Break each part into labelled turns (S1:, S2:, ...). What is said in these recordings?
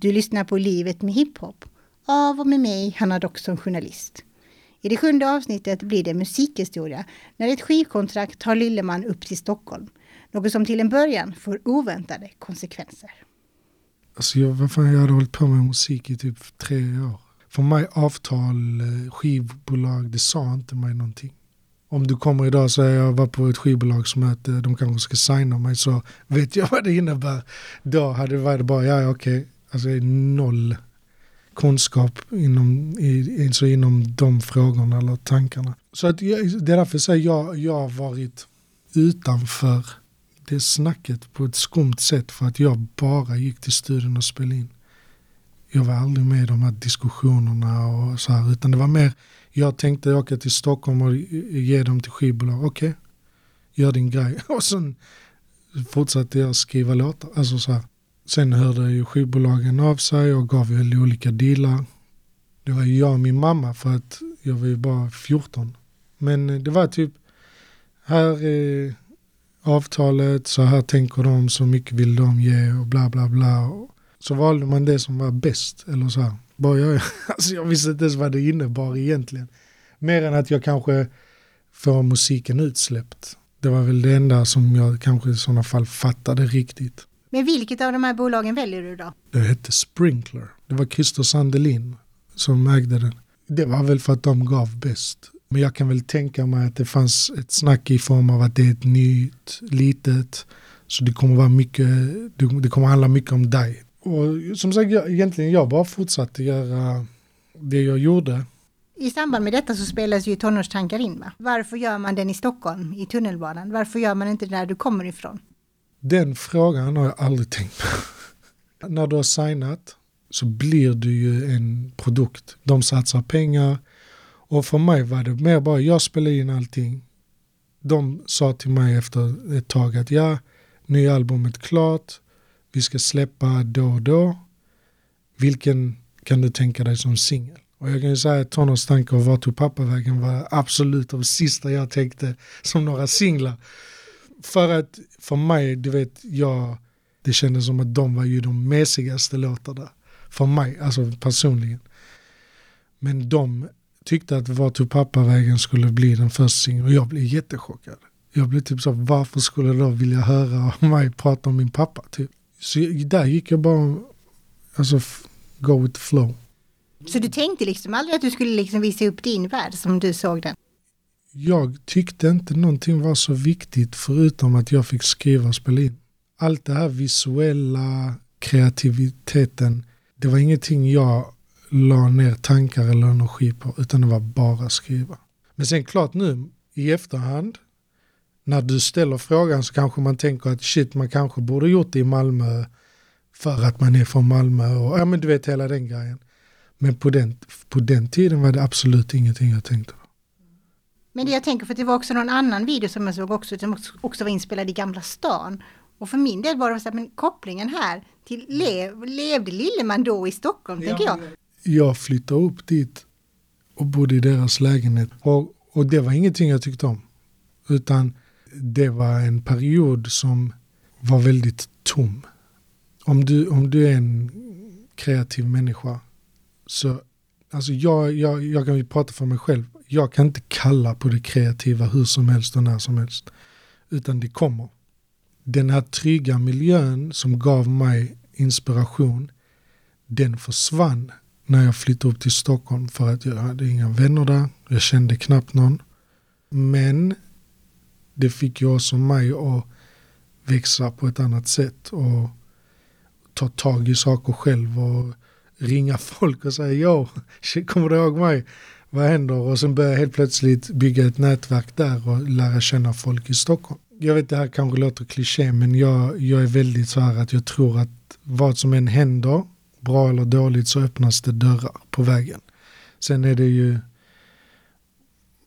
S1: Du lyssnar på Livet med hiphop av och med mig, Hanna Dock journalist. I det sjunde avsnittet blir det musikhistoria när ett skivkontrakt tar Lilleman upp till Stockholm. Något som till en början får oväntade konsekvenser.
S2: Alltså jag, vad fan, jag hade hållit på med musik i typ tre år. För mig avtal, eh, skivbolag, det sa inte mig någonting. Om du kommer idag och säger jag var på ett skivbolagsmöte, eh, de kanske ska signa mig så vet jag vad det innebär. Då hade det varit bara, ja okej, okay alltså noll kunskap inom, i, alltså inom de frågorna eller tankarna. Så att jag, det är därför jag säger jag, jag har varit utanför det snacket på ett skumt sätt för att jag bara gick till studion och spelade in. Jag var aldrig med i de här diskussionerna och så här, utan det var mer, jag tänkte åka till Stockholm och ge dem till skivbolag. Okej, okay, gör din grej. Och sen fortsatte jag skriva låtar. Alltså så här. Sen hörde ju skivbolagen av sig och gav väl olika dealar. Det var jag och min mamma för att jag var ju bara 14. Men eh, det var typ, här är avtalet, så här tänker de, så mycket vill de ge och bla bla bla. Så valde man det som var bäst. Eller så här. Bara jag, alltså jag visste inte ens vad det innebar egentligen. Mer än att jag kanske får musiken utsläppt. Det var väl det enda som jag kanske i sådana fall fattade riktigt.
S1: Men vilket av de här bolagen väljer du då?
S2: Det hette Sprinkler. Det var Christer Sandelin som ägde den. Det var väl för att de gav bäst. Men jag kan väl tänka mig att det fanns ett snack i form av att det är ett nytt, litet. Så det kommer vara mycket, det kommer handla mycket om dig. Och som sagt, jag, egentligen jag bara fortsatte göra det jag gjorde.
S1: I samband med detta så spelas ju tonårstankar in va? Varför gör man den i Stockholm, i tunnelbanan? Varför gör man inte där du kommer ifrån?
S2: Den frågan har jag aldrig tänkt på. När du har signat så blir du ju en produkt. De satsar pengar och för mig var det mer bara, jag spelade in allting. De sa till mig efter ett tag att ja, nya albumet klart, vi ska släppa då och då. Vilken kan du tänka dig som singel? Och jag kan ju säga att Tonårstankar och Vart tog pappa-vägen var absolut de sista jag tänkte som några singlar. För att för mig, du vet, jag, det kändes som att de var ju de mesigaste låtarna. För mig, alltså personligen. Men de tyckte att Vart tog pappa-vägen skulle bli den första singeln och jag blev jättechockad. Jag blev typ så, varför skulle de vilja höra mig prata om min pappa? Typ. Så där gick jag bara, alltså go with the flow.
S1: Så du tänkte liksom aldrig att du skulle liksom visa upp din värld som du såg den?
S2: Jag tyckte inte någonting var så viktigt förutom att jag fick skriva och spela in. Allt det här visuella, kreativiteten, det var ingenting jag la ner tankar eller energi på utan det var bara skriva. Men sen klart nu i efterhand när du ställer frågan så kanske man tänker att shit man kanske borde gjort det i Malmö för att man är från Malmö och ja men du vet hela den grejen. Men på den, på den tiden var det absolut ingenting jag tänkte på.
S1: Men det jag tänker för det var också någon annan video som jag såg också som också var inspelad i Gamla stan. Och för min del var det så här, men kopplingen här till lev, levde Lilleman då i Stockholm, ja, tänker jag.
S2: Jag flyttade upp dit och bodde i deras lägenhet och, och det var ingenting jag tyckte om. Utan det var en period som var väldigt tom. Om du, om du är en kreativ människa så alltså jag, jag, jag kan ju prata för mig själv. Jag kan inte kalla på det kreativa hur som helst och när som helst. Utan det kommer. Den här trygga miljön som gav mig inspiration, den försvann när jag flyttade upp till Stockholm för att jag hade inga vänner där. Jag kände knappt någon. Men det fick ju som mig att växa på ett annat sätt och ta tag i saker själv och ringa folk och säga ja, kommer du ihåg mig? Vad händer? Och sen börjar jag helt plötsligt bygga ett nätverk där och lära känna folk i Stockholm. Jag vet det här kanske låter kliché men jag, jag är väldigt så här att jag tror att vad som än händer, bra eller dåligt, så öppnas det dörrar på vägen. Sen är det ju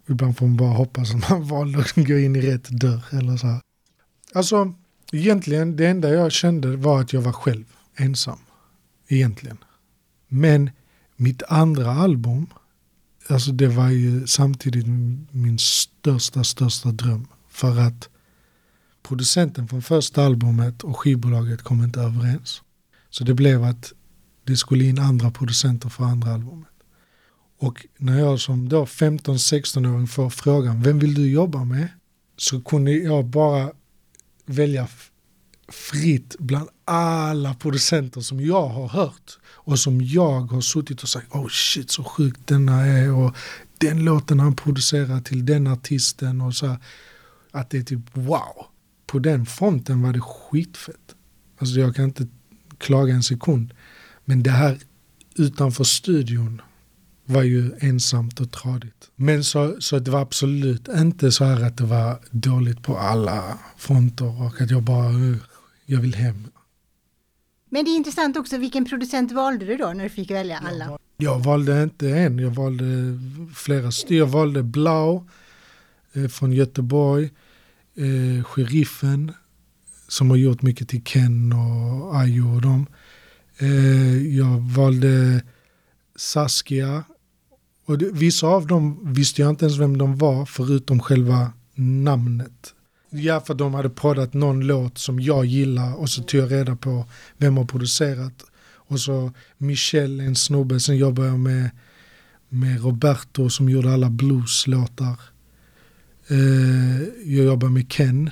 S2: Ibland får man bara hoppas att man valde att gå in i rätt dörr eller så här. Alltså, egentligen det enda jag kände var att jag var själv, ensam. Egentligen. Men mitt andra album, alltså det var ju samtidigt min största, största dröm. För att producenten från första albumet och skivbolaget kom inte överens. Så det blev att det skulle in andra producenter för andra albumet. Och när jag som då 15-16-åring får frågan, vem vill du jobba med? Så kunde jag bara välja fritt bland alla producenter som jag har hört och som jag har suttit och sagt oh shit så sjukt denna är och den låten han producerar till den artisten och så att det är typ wow. På den fronten var det skitfett. Alltså jag kan inte klaga en sekund. Men det här utanför studion var ju ensamt och tradigt. Men så, så det var absolut inte så här att det var dåligt på alla fronter och att jag bara, jag vill hem.
S1: Men det är intressant också, vilken producent valde du då när du fick välja alla?
S2: Jag valde inte en, jag valde flera stycken. Jag valde Blau eh, från Göteborg, eh, Sheriffen som har gjort mycket till Ken och Ayo och dem. Eh, jag valde Saskia. Och det, vissa av dem visste jag inte ens vem de var förutom själva namnet. Ja, för de hade poddat någon låt som jag gillar och så tog jag reda på vem har producerat. Och så Michel, en snubbe, sen jobbade jag med, med Roberto som gjorde alla blueslåtar. Uh, jag jobbar med Ken.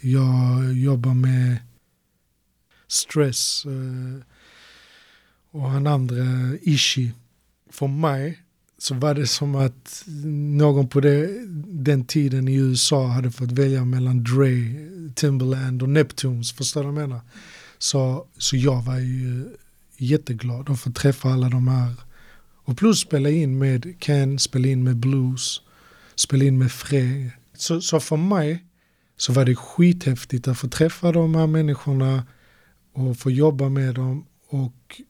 S2: Jag jobbar med Stress Uh, och han andra Ishi. För mig så var det som att någon på det, den tiden i USA hade fått välja mellan Dre, Timberland och Neptunes. Förstår du vad jag menar? Så, så jag var ju jätteglad att få träffa alla de här. Och plus spela in med Ken, spela in med Blues, spela in med Fre. Så, så för mig så var det skithäftigt att få träffa de här människorna och få jobba med dem. Och,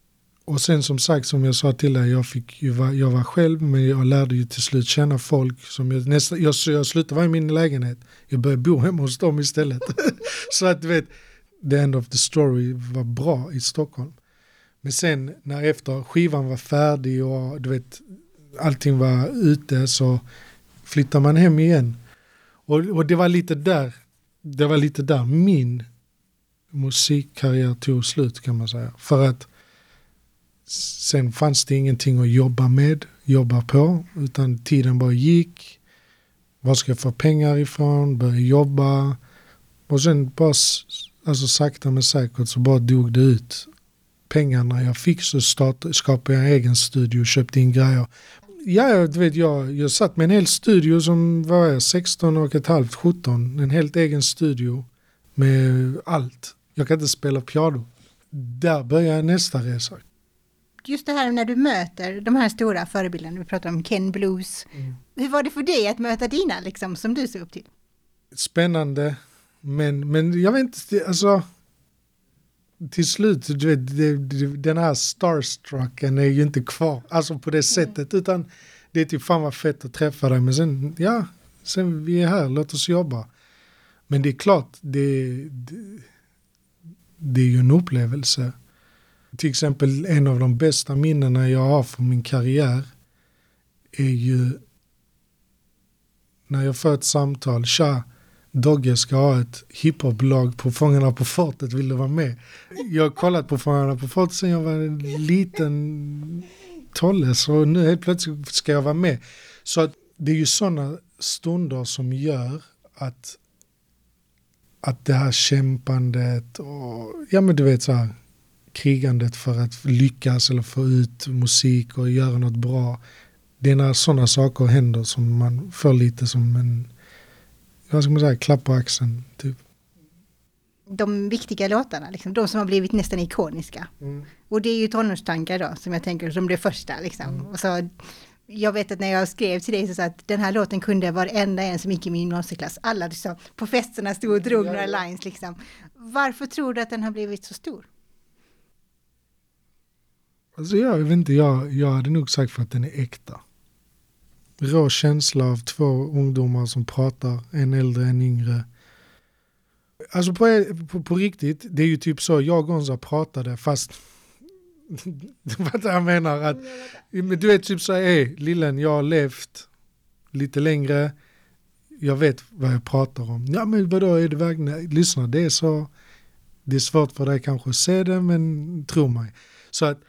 S2: och sen som sagt som jag sa till dig, jag, fick ju var, jag var själv men jag lärde ju till slut känna folk. Som jag, nästa, jag, jag slutade vara i min lägenhet, jag började bo hemma hos dem istället. så att du vet, the end of the story var bra i Stockholm. Men sen när efter skivan var färdig och du vet allting var ute så flyttade man hem igen. Och, och det var lite där, det var lite där min musikkarriär tog slut kan man säga. För att sen fanns det ingenting att jobba med, jobba på, utan tiden bara gick. Var ska jag få pengar ifrån? Börja jobba. Och sen bara, alltså sakta men säkert så bara dog det ut. Pengarna jag fick så start, skapade jag en egen studio och köpte in grejer. Ja, du vet, jag, jag satt med en hel studio som var 16 och ett halvt, 17. En helt egen studio med allt. Jag kan inte spela piano. Där börjar nästa resa.
S1: Just det här när du möter de här stora förebilderna, vi pratar om Ken Blues. Mm. Hur var det för dig att möta dina, liksom, som du såg upp till?
S2: Spännande, men, men jag vet inte, alltså till slut, du vet, den här starstrucken är ju inte kvar, alltså på det sättet, mm. utan det är typ fan vad fett att träffa dig, men sen, ja, sen vi är här, låt oss jobba. Men det är klart, det, det, det är ju en upplevelse. Till exempel en av de bästa minnena jag har från min karriär är ju när jag får ett samtal, tja, Dogge ska ha ett hiphoplag på Fångarna på fortet, vill du vara med? Jag har kollat på Fångarna på fortet sen jag var en liten tolle så nu helt plötsligt ska jag vara med. Så att det är ju sådana stunder som gör att, att det här kämpandet och ja men du vet så här krigandet för att lyckas eller få ut musik och göra något bra. Det är när sådana saker händer som man får lite som en vad ska man säga, klapp på axeln. Typ.
S1: De viktiga låtarna, liksom, de som har blivit nästan ikoniska. Mm. Och det är ju tonårstankar då, som jag tänker som det första. Liksom. Mm. Och så, jag vet att när jag skrev till dig så sa att den här låten kunde varenda en som gick i min gymnasieklass, alla liksom, på festerna stod och drog några lines. Liksom. Varför tror du att den har blivit så stor?
S2: Alltså jag vet inte, jag, jag hade nog sagt för att den är äkta rå känsla av två ungdomar som pratar, en äldre, en yngre. Alltså på, på, på riktigt, det är ju typ så jag och Gonza pratade fast vad jag menar att, du vet typ så här, lillen jag har levt lite längre, jag vet vad jag pratar om. Ja men vadå, är det verkligen, lyssna det är så, det är svårt för dig kanske att se det men tro mig. Så att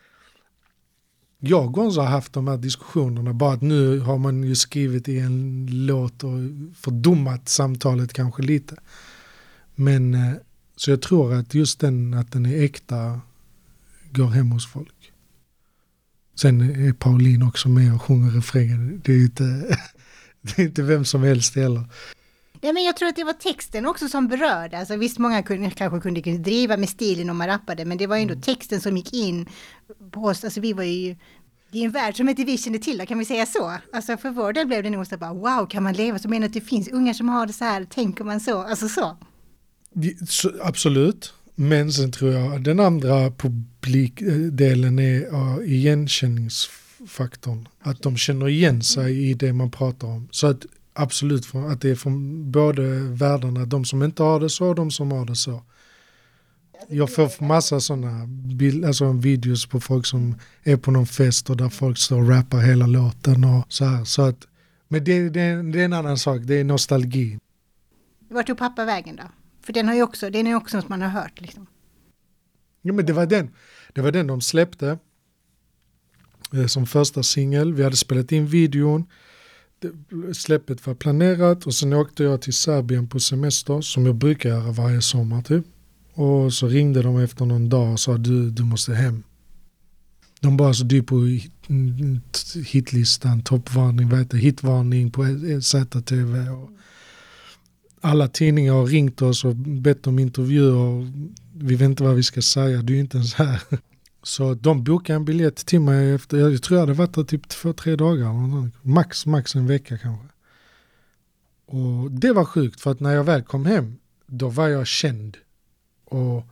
S2: jag och Gonzo har haft de här diskussionerna, bara att nu har man ju skrivit i en låt och fördummat samtalet kanske lite. Men eh, så jag tror att just den, att den är äkta, går hem hos folk. Sen är Pauline också med och sjunger refrängen. Det är inte, det är inte vem som helst heller.
S1: Nej, men jag tror att det var texten också som berörde. Alltså, visst, många kunde, kanske kunde driva med stilen om man rappade, men det var ändå mm. texten som gick in på oss. Alltså, vi var ju, det är en värld som inte vi kände till, kan vi säga så? Alltså för vår del blev det nog så bara, wow, kan man leva så? Menar att det finns ungar som har det så här, tänker man så? Alltså så.
S2: Absolut, men sen tror jag den andra publikdelen är igenkänningsfaktorn. Att de känner igen sig i det man pratar om. Så att absolut att det är från både världarna, de som inte har det så och de som har det så. Jag får massa sådana alltså videos på folk som är på någon fest och där folk står och rappar hela låten och så här. Så att, men det, det, det är en annan sak, det är nostalgi.
S1: Vart tog pappa vägen då? För den har ju också, den är också något man har hört liksom.
S2: Ja men det var den, det var den de släppte eh, som första singel. Vi hade spelat in videon. Släppet var planerat och sen åkte jag till Serbien på semester som jag brukar göra varje sommar typ. Och så ringde de efter någon dag och sa du, du måste hem. De bara så du på hitlistan, toppvarning, vad heter hitvarning på ZTV. Och alla tidningar har ringt oss och bett om intervjuer. Vi vet inte vad vi ska säga, du är inte ens här. Så de bokade en biljett till mig efter, jag tror jag hade varit där typ två, tre dagar. Max, max en vecka kanske. Och det var sjukt för att när jag väl kom hem, då var jag känd. Och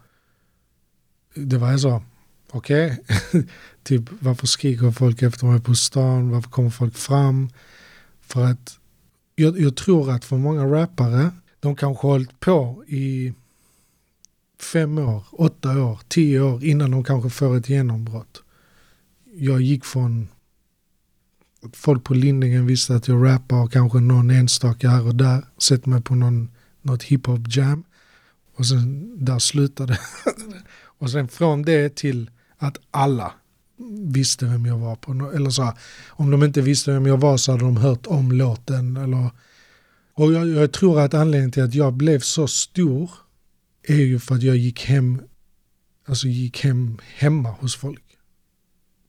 S2: det var så, okej, okay. typ varför skriker folk efter mig på stan, varför kommer folk fram? För att jag, jag tror att för många rappare, de kanske har hållit på i fem år, åtta år, tio år innan de kanske får ett genombrott. Jag gick från folk på Lindingen visste att jag rappar och kanske någon enstaka här och där. Sett mig på någon, något hiphop jam. Och sen där slutade Och sen från det till att alla visste vem jag var. på Eller så om de inte visste vem jag var så hade de hört om låten. Eller, och jag, jag tror att anledningen till att jag blev så stor är ju för att jag gick hem, alltså gick hem hemma hos folk.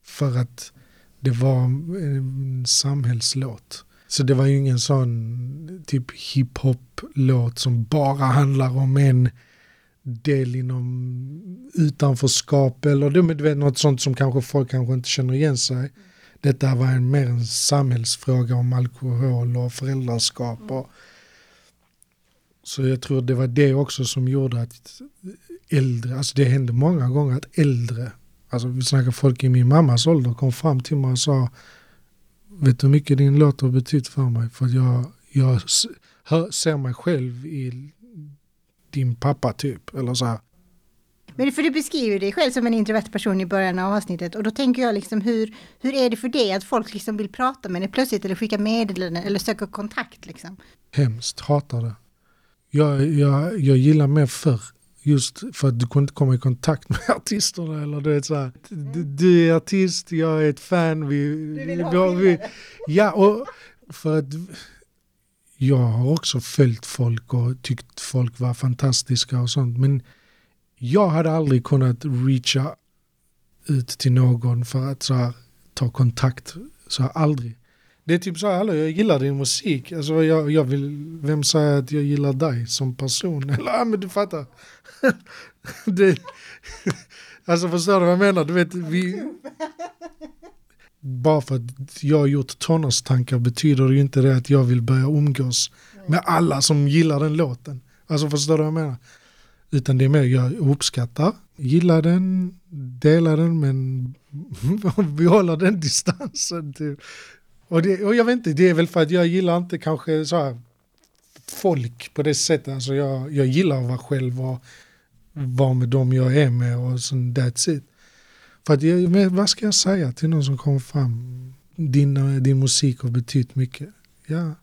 S2: För att det var øh, en samhällslåt. Så det var ju ingen sån typ hiphop-låt som bara handlar om en del inom utanförskap eller du vet, något sånt som kanske folk kanske inte känner igen sig. Detta var en, mer en samhällsfråga om alkohol och föräldraskap. Och, så jag tror det var det också som gjorde att äldre, alltså det hände många gånger att äldre, alltså vi snackar folk i min mammas ålder, kom fram till mig och sa Vet du hur mycket din låt har betytt för mig? För jag, jag ser mig själv i din pappa typ. Eller så här.
S1: Men för du beskriver dig själv som en introvert person i början av avsnittet och då tänker jag liksom hur, hur är det för dig att folk liksom vill prata med dig plötsligt eller skicka meddelanden eller söka kontakt liksom?
S2: Hemskt, hatar det. Jag, jag, jag gillar mer förr. Just för att du kunde inte komma i kontakt med artisterna. Eller du, vet, så här, du, du, är artist, jag är ett fan. Vi,
S1: du vill ha vi,
S2: Ja, och för att jag har också följt folk och tyckt folk var fantastiska och sånt. Men jag hade aldrig kunnat reacha ut till någon för att så här, ta kontakt. Så här, aldrig. Det är typ så här, jag gillar din musik. Alltså, jag, jag vill, vem säger att jag gillar dig som person? Eller, ja, men du fattar. det, alltså förstår du vad jag menar? Du vet, vi, bara för att jag har gjort tonårstankar betyder det ju inte det att jag vill börja umgås med alla som gillar den låten. Alltså förstår du vad jag menar? Utan det är mer jag uppskattar, gillar den, delar den men vi håller den distansen. Till. Och, det, och jag vet inte, det är väl för att jag gillar inte kanske så här folk på det sättet. Alltså jag, jag gillar att vara själv och vara med dem jag är med och sån that's it. För att jag, vad ska jag säga till någon som kommer fram? Din, eh, din musik har betytt mycket. Ja.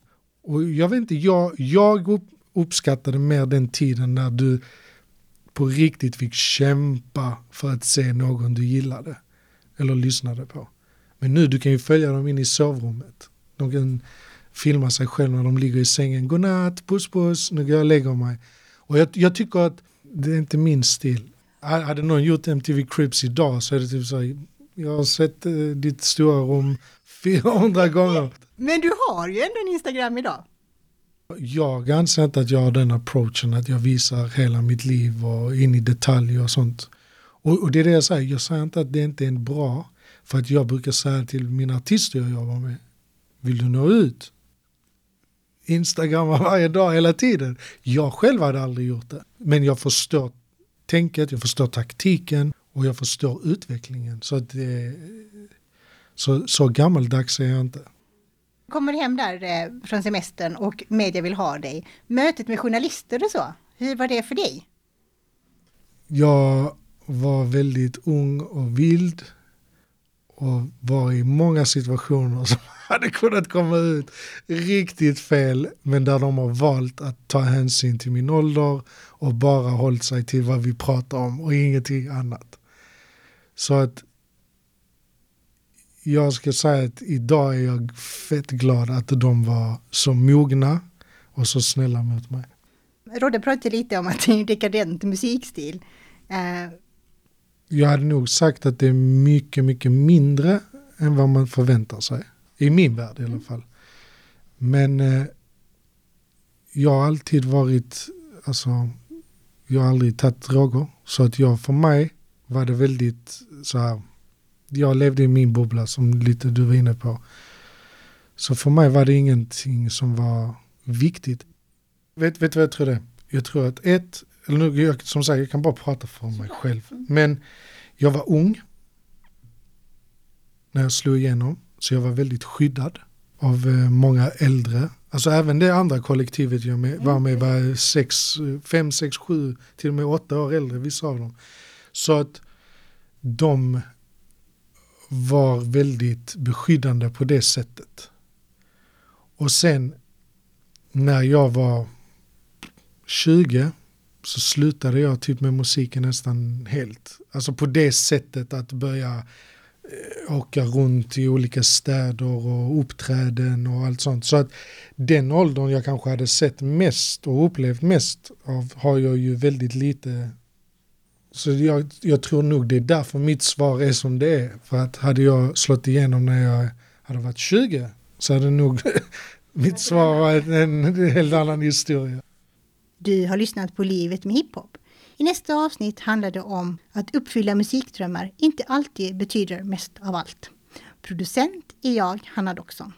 S2: Och jag vet inte, jag, jag uppskattade mer den tiden när du på riktigt fick kämpa för att se någon du gillade. eller lyssnade på. Men nu du kan ju följa dem in i sovrummet. De kan filma sig själv när de ligger i sängen. Godnatt, puss puss, nu går jag och lägger mig. Och jag, jag tycker att det är inte min stil. Hade någon gjort MTV Cribs idag så är det typ så här, jag har sett eh, ditt stora rum 400 gånger.
S1: Men du har ju ändå en Instagram idag.
S2: Jag anser inte att jag har den approachen att jag visar hela mitt liv och in i detalj och sånt. Och, och det är det jag säger, jag säger inte att det inte är bra. För att jag brukar säga till mina artister jag jobbar med, vill du nå ut? Instagramma varje dag hela tiden. Jag själv hade aldrig gjort det. Men jag förstår tänket, jag förstår taktiken och jag förstår utvecklingen. Så, det, så, så gammaldags är jag inte.
S1: Kommer hem där eh, från semestern och media vill ha dig. Mötet med journalister och så, hur var det för dig?
S2: Jag var väldigt ung och vild och var i många situationer som hade kunnat komma ut riktigt fel men där de har valt att ta hänsyn till min ålder och bara hållit sig till vad vi pratar om och ingenting annat. Så att jag ska säga att idag är jag fett glad att de var så mogna och så snälla mot mig.
S1: Rodde pratade lite om att det är en dekadent musikstil. Eh,
S2: jag hade nog sagt att det är mycket, mycket mindre än vad man förväntar sig. I min värld i alla fall. Men eh, jag har alltid varit, alltså, jag har aldrig tagit droger. Så att jag, för mig var det väldigt så här, jag levde i min bubbla som lite du var inne på. Så för mig var det ingenting som var viktigt. Vet du vad jag tror det Jag tror att ett, eller nu, jag, som sagt jag kan bara prata för mig själv. Men jag var ung när jag slog igenom. Så jag var väldigt skyddad av eh, många äldre. Alltså även det andra kollektivet jag med, var med var sex, fem, sex, sju, till och med åtta år äldre, vissa av dem. Så att de var väldigt beskyddande på det sättet. Och sen när jag var 20 så slutade jag typ med musiken nästan helt. Alltså på det sättet att börja eh, åka runt i olika städer och uppträden och allt sånt. Så att den åldern jag kanske hade sett mest och upplevt mest av har jag ju väldigt lite. Så jag, jag tror nog det är därför mitt svar är som det är. För att hade jag slått igenom när jag hade varit 20 så hade nog mitt svar varit en helt annan historia.
S1: Du har lyssnat på Livet med hiphop. I nästa avsnitt handlar det om att uppfylla musikdrömmar inte alltid betyder mest av allt. Producent är jag, Hanna Doxon.